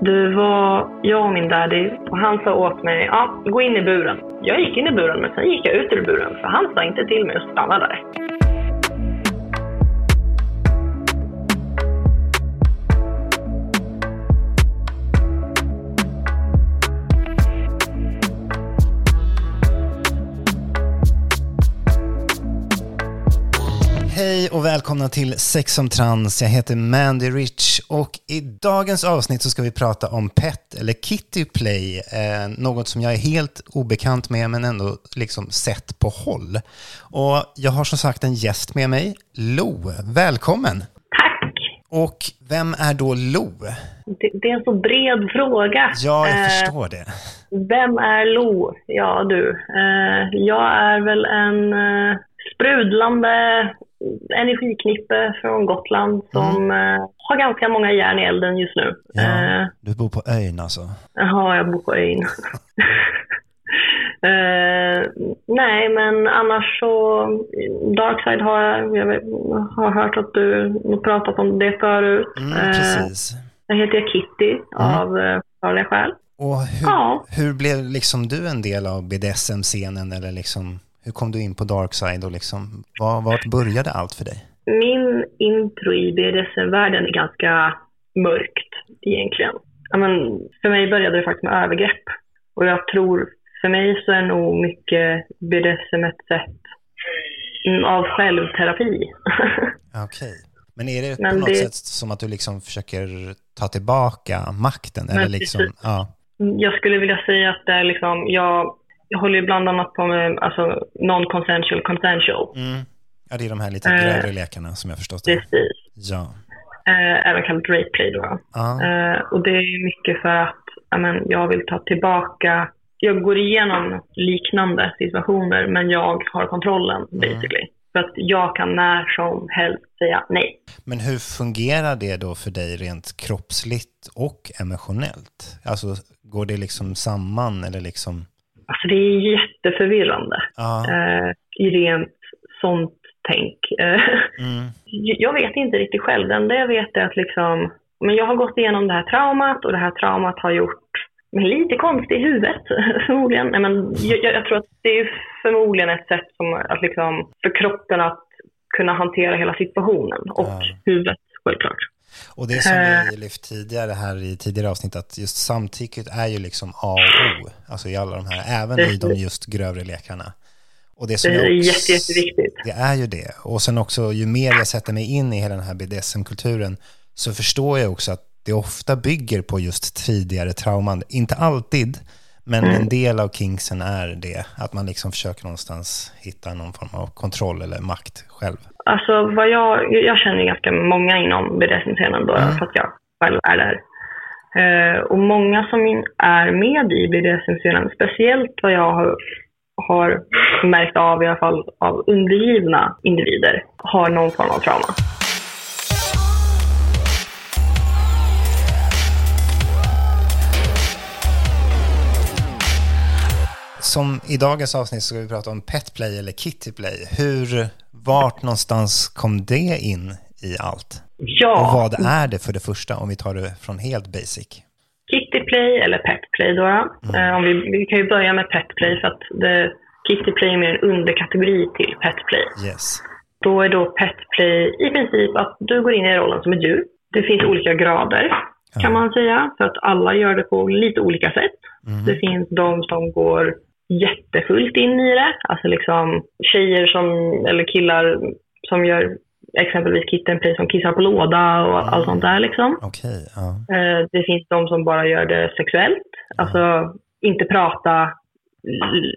Det var jag och min daddy och han sa åt mig, ja, gå in i buren. Jag gick in i buren men sen gick jag ut ur buren för han sa inte till mig att stanna där. Hej och välkomna till Sex som trans. Jag heter Mandy Rich och i dagens avsnitt så ska vi prata om PET eller Kitty Play. Eh, något som jag är helt obekant med men ändå liksom sett på håll. Och jag har som sagt en gäst med mig, Lo. Välkommen! Tack! Och vem är då Lo? Det, det är en så bred fråga. Ja, jag Eh, förstår det. Vem är Lo? Ja du, eh, jag är väl en eh, sprudlande energiknippe från Gotland som eh, har ganska många järn i elden just nu. Ja, Eh, du bor på ön alltså. Jaha, jag bor på ön. Eh, nej, men annars så, Darkside har jag, jag har hört att du pratat om det förut. Mm, Eh, precis. jag heter Kitty av eh, förklarliga skäl. Och hur, Ja. hur blev liksom du en del av BDSM-scenen eller liksom, hur kom du in på Darkside och liksom, var, vart började allt för dig? Min intro i BDSM-världen är ganska mörkt egentligen. Men för mig började det faktiskt med övergrepp. Och jag tror, för mig så är nog mycket BDSM ett sätt mm, av självterapi. Okej. Men är det Men på något det- sätt som att du liksom försöker ta tillbaka makten? Eller liksom, precis. ja. jag skulle vilja säga att det är liksom, jag, jag håller ju bland annat på med alltså, non-consensual, consensual. Mm. ja, det är de här lite Eh, grövre lekarna som jag förstått det. Precis. Ja. Eh, även kallat rape play då. Eh, och det är mycket för att ja, men, jag vill ta tillbaka, jag går igenom liknande situationer men jag har kontrollen basically. För att jag kan när som helst säga nej. Men hur fungerar det då för dig rent kroppsligt och emotionellt? Alltså, går det liksom samman eller liksom? Alltså det är jätteförvirrande Ja. eh, i rent sånt tänk. Eh, Mm. jag vet inte riktigt själv. Det enda jag vet är att liksom, men jag har gått igenom det här traumat och det här traumat har gjort mig lite konstig i huvudet förmodligen. Nej, men jag, jag jag tror att det är förmodligen ett sätt som att liksom, för kroppen att kunna hantera hela situationen och Ja. huvudet självklart. Och det som Eh. vi lyft tidigare här i tidigare avsnitt, att just samtycket är ju liksom A och O, alltså i alla de här, även i de just grövre lekarna. Och det som Det är också, jätte, jätteviktigt. Det är ju det. Och sen också, ju mer jag sätter mig in i hela den här BDSM-kulturen, så förstår jag också att det ofta bygger på just tidigare trauman. Inte alltid, men Mm. en del av kinksen är det. Att man liksom försöker någonstans hitta någon form av kontroll eller makt själv. Alltså vad jag, jag känner ganska många inom BDSM-scenen då, Mm. för att jag själv är där. Eh, och många som är med i BDSM-scenen, speciellt vad jag har, har märkt av i alla fall av undergivna individer, har någon form av trauma. Som i dagens avsnitt ska vi prata om petplay eller kittyplay. Hur, vart någonstans kom det in i allt? Och Ja, vad är det för det första, om vi tar det från helt basic? kittyplay eller petplay då. Eh, om vi, vi kan ju börja med petplay för att det, kittyplay är mer en underkategori till petplay. Yes. Då är då petplay i princip att du går in i rollen som ett djur. Det finns olika grader kan man säga, för att alla gör det på lite olika sätt. Mhm. Det finns de som går jättefullt in i det, alltså liksom tjejer som, eller killar som gör exempelvis kitten play som kissar på låda och allt sånt där liksom. Okej, ja. Eh, Det finns de som bara gör det sexuellt, alltså inte prata,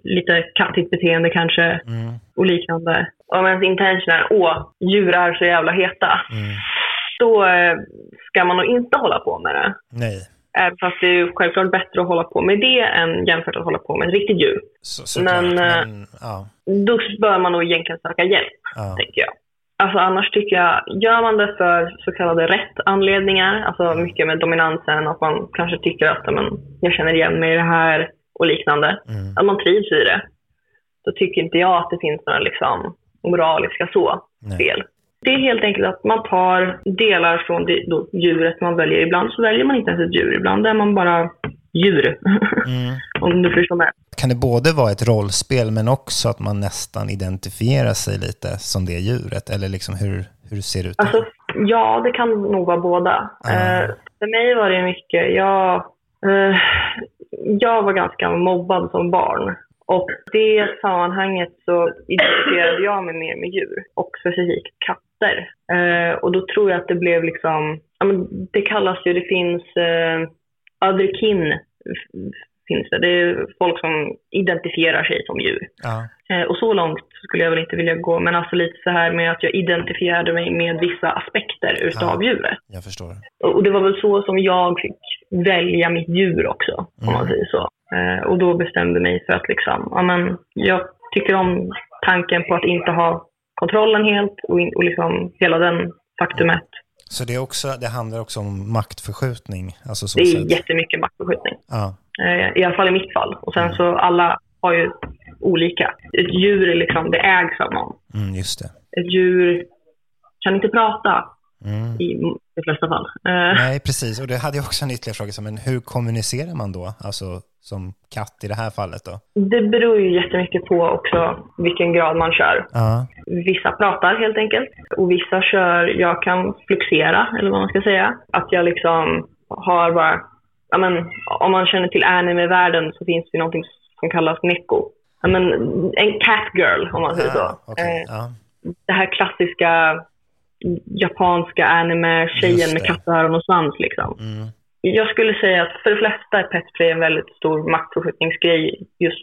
lite kattigt beteende kanske Mm, och liknande. Om ens intention är åh, djur är så jävla heta, mm. då eh, ska man nog inte hålla på med det. Nej, Även fast det är självklart bättre att hålla på med det än jämfört att hålla på med ett riktigt djur. så, såklart. Men, eh, Men, ja, Då bör man nog egentligen söka hjälp, ja. tänker jag. Alltså annars tycker jag, gör man det för så kallade rätt anledningar, alltså mycket med dominansen, att man kanske tycker att men, jag känner igen mig i det här och liknande, Mm. att man trivs i det, då tycker inte jag att det finns några liksom, moraliska så Nej. fel. Det är helt enkelt att man tar delar från det, då, djuret man väljer. Ibland så väljer man inte ens ett djur, ibland är man bara djur. Mm. Om du förstår mig. Kan det både vara ett rollspel men också att man nästan identifierar sig lite som det djuret? Eller liksom hur, hur ser det ut? Alltså, ja, det kan nog vara båda. Uh, för mig var det mycket, jag, uh, jag var ganska mobbad som barn. Och i det sammanhanget så identifierade jag mig mer med djur och specifikt katter. Uh, och då tror jag att det blev liksom, ja, men det kallas ju, det finns uh, other kin finns det. Det är folk som identifierar sig som djur. Ja. Eh, och så långt skulle jag väl inte vilja gå, men alltså lite så här med att jag identifierade mig med vissa aspekter utav ja, djuret. Jag förstår. Och det var väl så som jag fick välja mitt djur också, om mm. man säger så. Eh, och då bestämde mig för att liksom, ja men, jag tycker om tanken på att inte ha kontrollen helt och, in, och liksom hela den faktumet. Så det, är också, det handlar också om maktförskjutning? Alltså så det är sätt. jättemycket maktförskjutning. Ja. Eh, I alla fall i mitt fall. Och sen mm. så alla har ju olika. Ett djur är liksom, det ägs av någon. Mm, just det. Ett djur kan inte prata mm. i de flesta fall. Eh. Nej, precis. Och det hade jag också en ytterligare fråga. Men hur kommunicerar man då? Alltså som katt i det här fallet då? Det beror ju jättemycket på också vilken grad man kör. Uh. Vissa pratar helt enkelt och vissa kör, jag kan fluxera eller vad man ska säga. Att jag liksom har bara ja, men, om man känner till anime-världen så finns det någonting som kallas neko. Ja, men, en catgirl om man säger ja, så. Okay, eh, ja. Det här klassiska japanska anime-tjejen med kattöron och svans liksom. Mm. Jag skulle säga att för de flesta är petplay en väldigt stor maktförskjutningsgrej just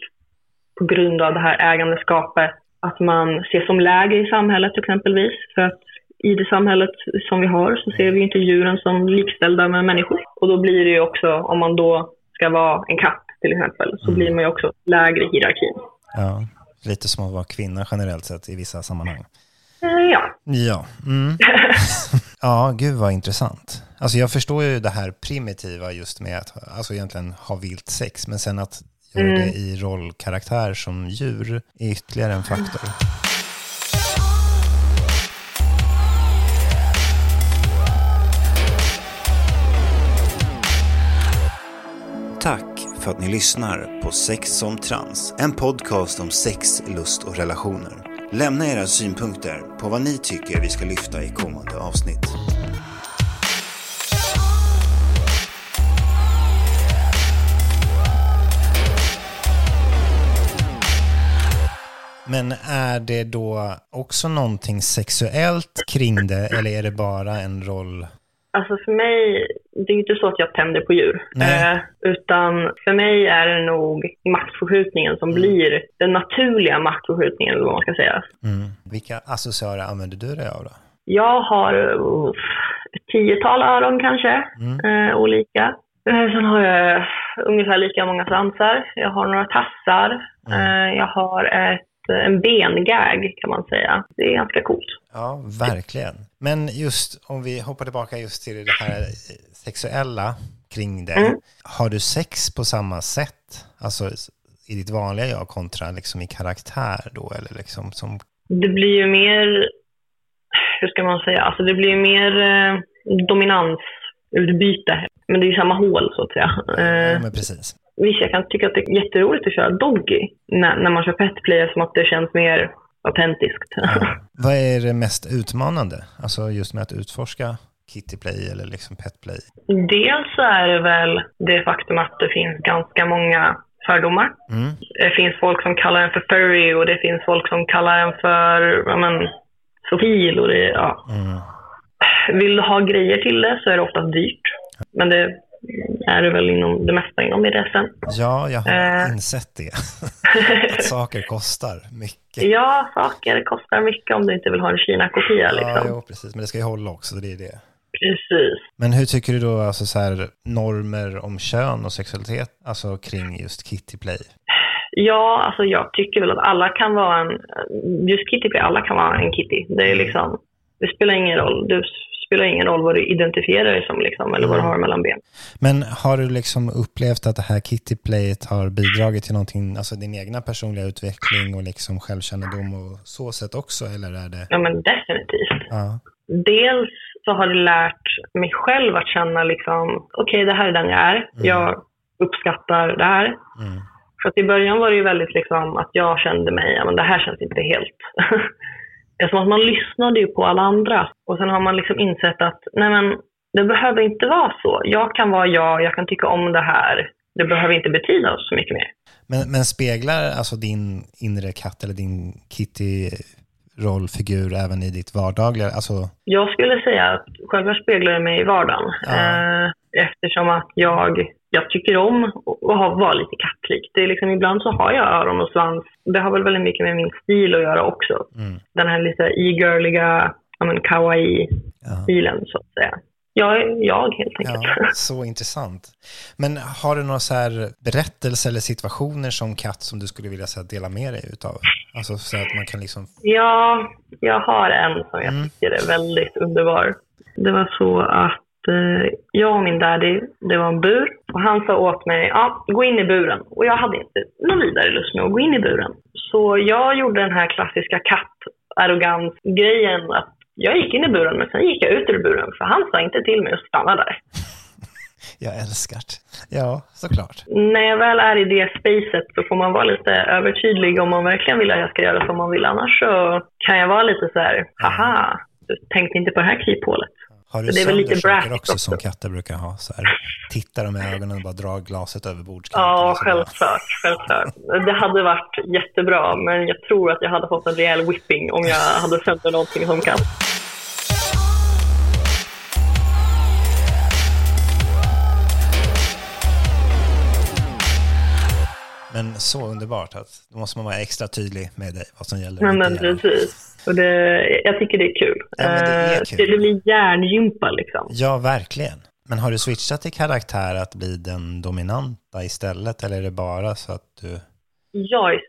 på grund av det här ägandeskapet. Att man ses som lägre i samhället exempelvis. För att i det samhället som vi har så ser vi inte djuren som likställda med människor. Och då blir det ju också, om man då ska vara en katt till exempel, så mm. blir man ju också lägre i hierarkin. Ja, lite som att vara kvinna generellt sett i vissa sammanhang. Ja. Ja. Mm. ja, gud vad intressant. Alltså jag förstår ju det här primitiva just med att alltså egentligen ha vilt sex, men sen att göra mm. det i rollkaraktär som djur är ytterligare en faktor. Tack för att ni lyssnar på Sex som trans, en podcast om sex, lust och relationer. Lämna era synpunkter på vad ni tycker vi ska lyfta i kommande avsnitt. Men är det då också någonting sexuellt kring det eller är det bara en roll Alltså för mig, det är inte så att jag tänder på djur. Eh, utan för mig är det nog maktförskjutningen som mm. blir den naturliga maktförskjutningen, eller vad man ska säga. Mm. Vilka accessoarer använder du dig av då? Jag har uh, ett tiotal öron kanske, mm. eh, olika. Eh, sen har jag ungefär lika många svansar. Jag har några tassar. Mm. Eh, jag har ett en bengag kan man säga. Det är ganska coolt. Ja, verkligen. Men just om vi hoppar tillbaka just till det här sexuella kring det. Mm. Har du sex på samma sätt? Alltså i ditt vanliga jag kontra liksom i karaktär då? Eller liksom som... Det blir ju mer, hur ska man säga, alltså det blir mer eh, dominansutbyte. Men det är ju samma hål så att säga. Eh, ja, men precis. Visst, jag kan tycka att det är jätteroligt att köra Doggy när, när man kör petplay som att det känns mer autentiskt. Ja. Vad är det mest utmanande? Alltså just med att utforska Kittyplay eller liksom petplay? Dels så är det väl det faktum att det finns ganska många fördomar. Mm. Det finns folk som kallar den för furry och det finns folk som kallar den för ja, men, sofil. Och det, ja. Mm. Vill du ha grejer till det så är det oftast dyrt. Men det är det väl inom det mesta inom BDSM. Ja, jag har uh, insett det. att saker kostar mycket. Ja, saker kostar mycket om du inte vill ha en Kina-kopia. Ja, liksom. jo, precis. Men det ska ju hålla också, det är det. Precis. Men hur tycker du då, alltså så här, normer om kön och sexualitet, alltså kring just kittyplay? Ja, alltså jag tycker väl att alla kan vara en, just kittyplay, alla kan vara en kitty. Det är mm. liksom, Det spelar ingen roll. Det spelar ingen roll vad du identifierar dig som liksom, eller vad du har mellan benen. Men har du liksom upplevt att det här Kittyplayet har bidragit till någonting, alltså din egna personliga utveckling och liksom självkännedom och så sätt också, eller är det? Ja, men definitivt. Ja. Dels så har det lärt mig själv att känna liksom, okej, det här är den jag är. Jag uppskattar det här. Mm. För att i början var det ju väldigt liksom att jag kände mig, ja men det här känns inte helt... det är som att man lyssnade ju på alla andra. Och sen har man liksom insett att, nej men det behöver inte vara så. Jag kan vara jag, jag kan tycka om det här. Det behöver inte betyda så mycket mer. Men, men speglar alltså din inre katt eller din Kitty-rollfigur även i ditt vardagliga, alltså Jag skulle säga att självklart speglar det mig i vardagen. Ja. Eh, eftersom att jag, jag tycker om att vara lite kattlik. Det är liksom, ibland så har jag öron och svans. Det har väl väldigt mycket med min stil att göra också. Mm. Den här lite e-girliga, ja kawaii-stilen så att säga. Jag är jag helt enkelt. Ja, så intressant. Men har du några så här berättelser eller situationer som katt som du skulle vilja så här, dela med dig utav? Alltså så att man kan liksom... Ja, jag har en som jag Mm. tycker är väldigt underbar. Det var så att eh, jag och min daddy, det var en bur. Och han sa åt mig, ja, gå in i buren. Och jag hade inte någon vidare lust med att gå in i buren. Så jag gjorde den här klassiska katt-arrogans-grejen. Att jag gick in i buren, men sen gick jag ut ur buren. För han sa inte till mig att stanna där. Jag älskar det. Ja, såklart. När jag väl är i det spacet så får man vara lite övertydlig om man verkligen vill att jag ska göra som man vill. Annars så kan jag vara lite så här, haha, du tänkte inte på det här kryphålet. Har du Det är väl lite söndersaker också som katter brukar ha? Så här, tittar de i ögonen och bara drar glaset över bordskanten. Ja, självklart, självklart. Det hade varit jättebra, men jag tror att jag hade fått en rejäl whipping om jag hade sönder någonting som katt. Men så underbart att då måste man vara extra tydlig med dig vad som gäller. Och men precis. Och det, jag tycker det är kul. Ja, det är Eh, kul. Det blir hjärngympa liksom. Ja, verkligen. Men har du switchat till karaktär att bli den dominanta istället? Eller är det bara så att du... Jag är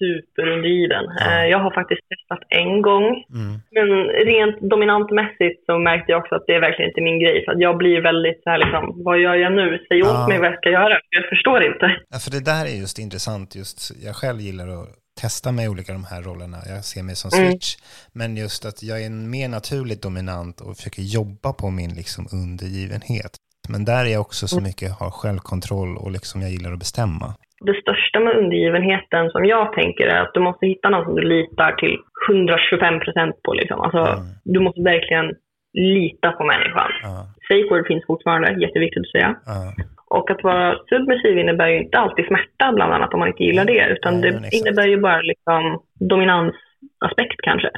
superundergiven. Ja. Eh, Jag har faktiskt testat en gång. Mm. Men rent dominantmässigt så märkte jag också att det är verkligen inte min grej. För att jag blir väldigt så här liksom, vad gör jag nu? Säg åt Ja. mig vad jag ska göra. Jag förstår inte. Ja, för det där är just intressant. Just, jag själv gillar att testa mig i olika de här rollerna. Jag ser mig som Mm. switch. Men just att jag är en mer naturligt dominant och försöker jobba på min liksom undergivenhet. Men där är jag också så mycket har självkontroll och liksom jag gillar att bestämma. Det största med undergivenheten som jag tänker är att du måste hitta någon som du litar till 125 procent på. Liksom. Alltså, Mm. Du måste verkligen lita på människan. Ja, Safe word finns fortfarande, jätteviktigt att säga. ja, Och att vara submissiv innebär ju inte alltid smärta, bland annat om man inte gillar det. Utan det innebär ju bara liksom dominansaspekt kanske.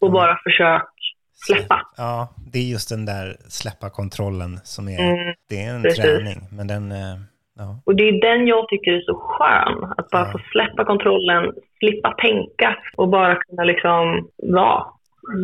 Och bara försök släppa. Ja, det är just den där släppa kontrollen som är, Mm. det är en precis. träning. Men den, eh, ja. Och det är den jag tycker är så skön. Att bara Ja. få släppa kontrollen, slippa tänka och bara kunna liksom vara.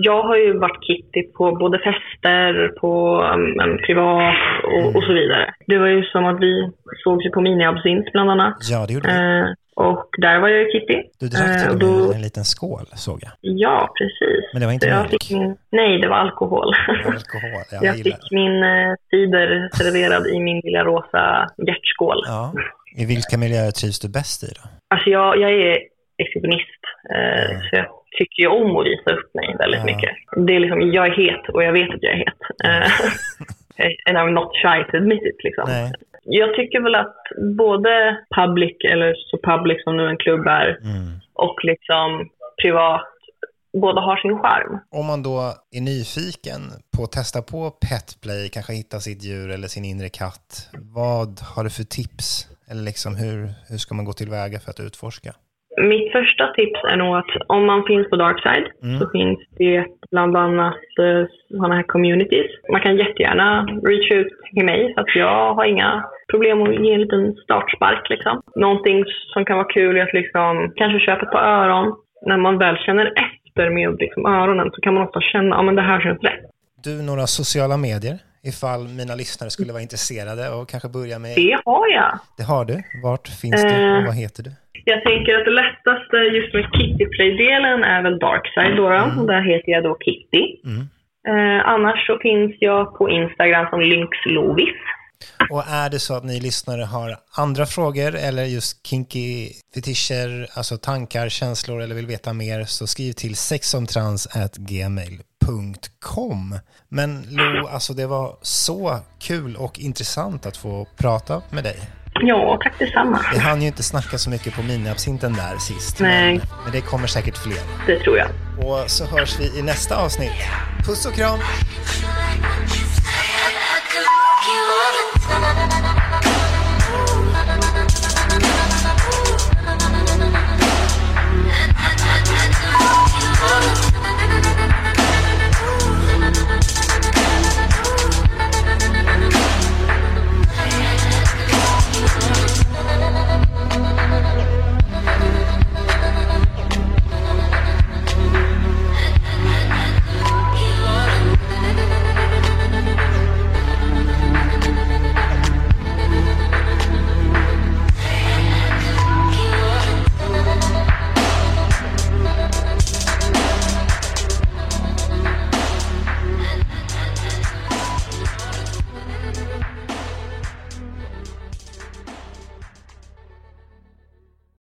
Jag har ju varit Kitty på både fester, på um, en privat och, och så vidare. Det var ju som att vi sågs på mini-absint bland annat. ja, det gjorde vi. Eh, och där var jag ju Kitty. Du drack Eh, till och och med då, en liten skål, såg jag. ja, precis. Men det var inte mjölk. min, nej, det var alkohol. Alkohol, ja, jag jag fick min eh, cider serverad i min lilla rosa hjärtskål. Ja. I vilka miljöer trivs du bäst i då? Alltså jag, jag är exhibitionist, eh, Mm. så jag tycker ju om att visa upp mig väldigt Ja. mycket. Det är liksom, jag är het och jag vet att jag är het. Eh, and I'm not shy to admit it liksom. Nej. Jag tycker väl att både public, eller så public som nu en klubb är, Mm. och liksom privat, båda har sin charm. Om man då är nyfiken på att testa på petplay, kanske hitta sitt djur eller sin inre katt, vad har du för tips? Eller liksom hur, hur ska man gå tillväga för att utforska? Mitt första tips är nog att om man finns på Darkside Mm. så finns det bland annat eh, sådana här communities. Man kan jättegärna reach ut till mig att jag har inga problem att ge en liten startspark. Liksom. Någonting som kan vara kul är att liksom, kanske köpa ett par öron. När man väl känner efter med liksom, öronen så kan man ofta känna att ja, men det här känns rätt. Du, några sociala medier? Ifall mina lyssnare skulle vara intresserade och kanske börja med... Det har jag. Det har du. Vart finns du och Eh. vad heter du? Jag tänker att det lättaste just med Kitty Play-delen är väl Darkside då. Mm. Där heter jag då Kitty. Mm. Eh, annars så finns jag på Instagram som lynxlovis. Och är det så att ni lyssnare har andra frågor eller just kinky fetischer, alltså tankar, känslor eller vill veta mer så skriv till sexomtrans.gmail.com. Men Lo, alltså det var så kul och intressant att få prata med dig. Ja, tack detsamma. Vi hann ju inte snacka så mycket på miniabsinten där sist. Nej. Men, men det kommer säkert fler. Det tror jag. Och så hörs vi i nästa avsnitt. Puss och kram!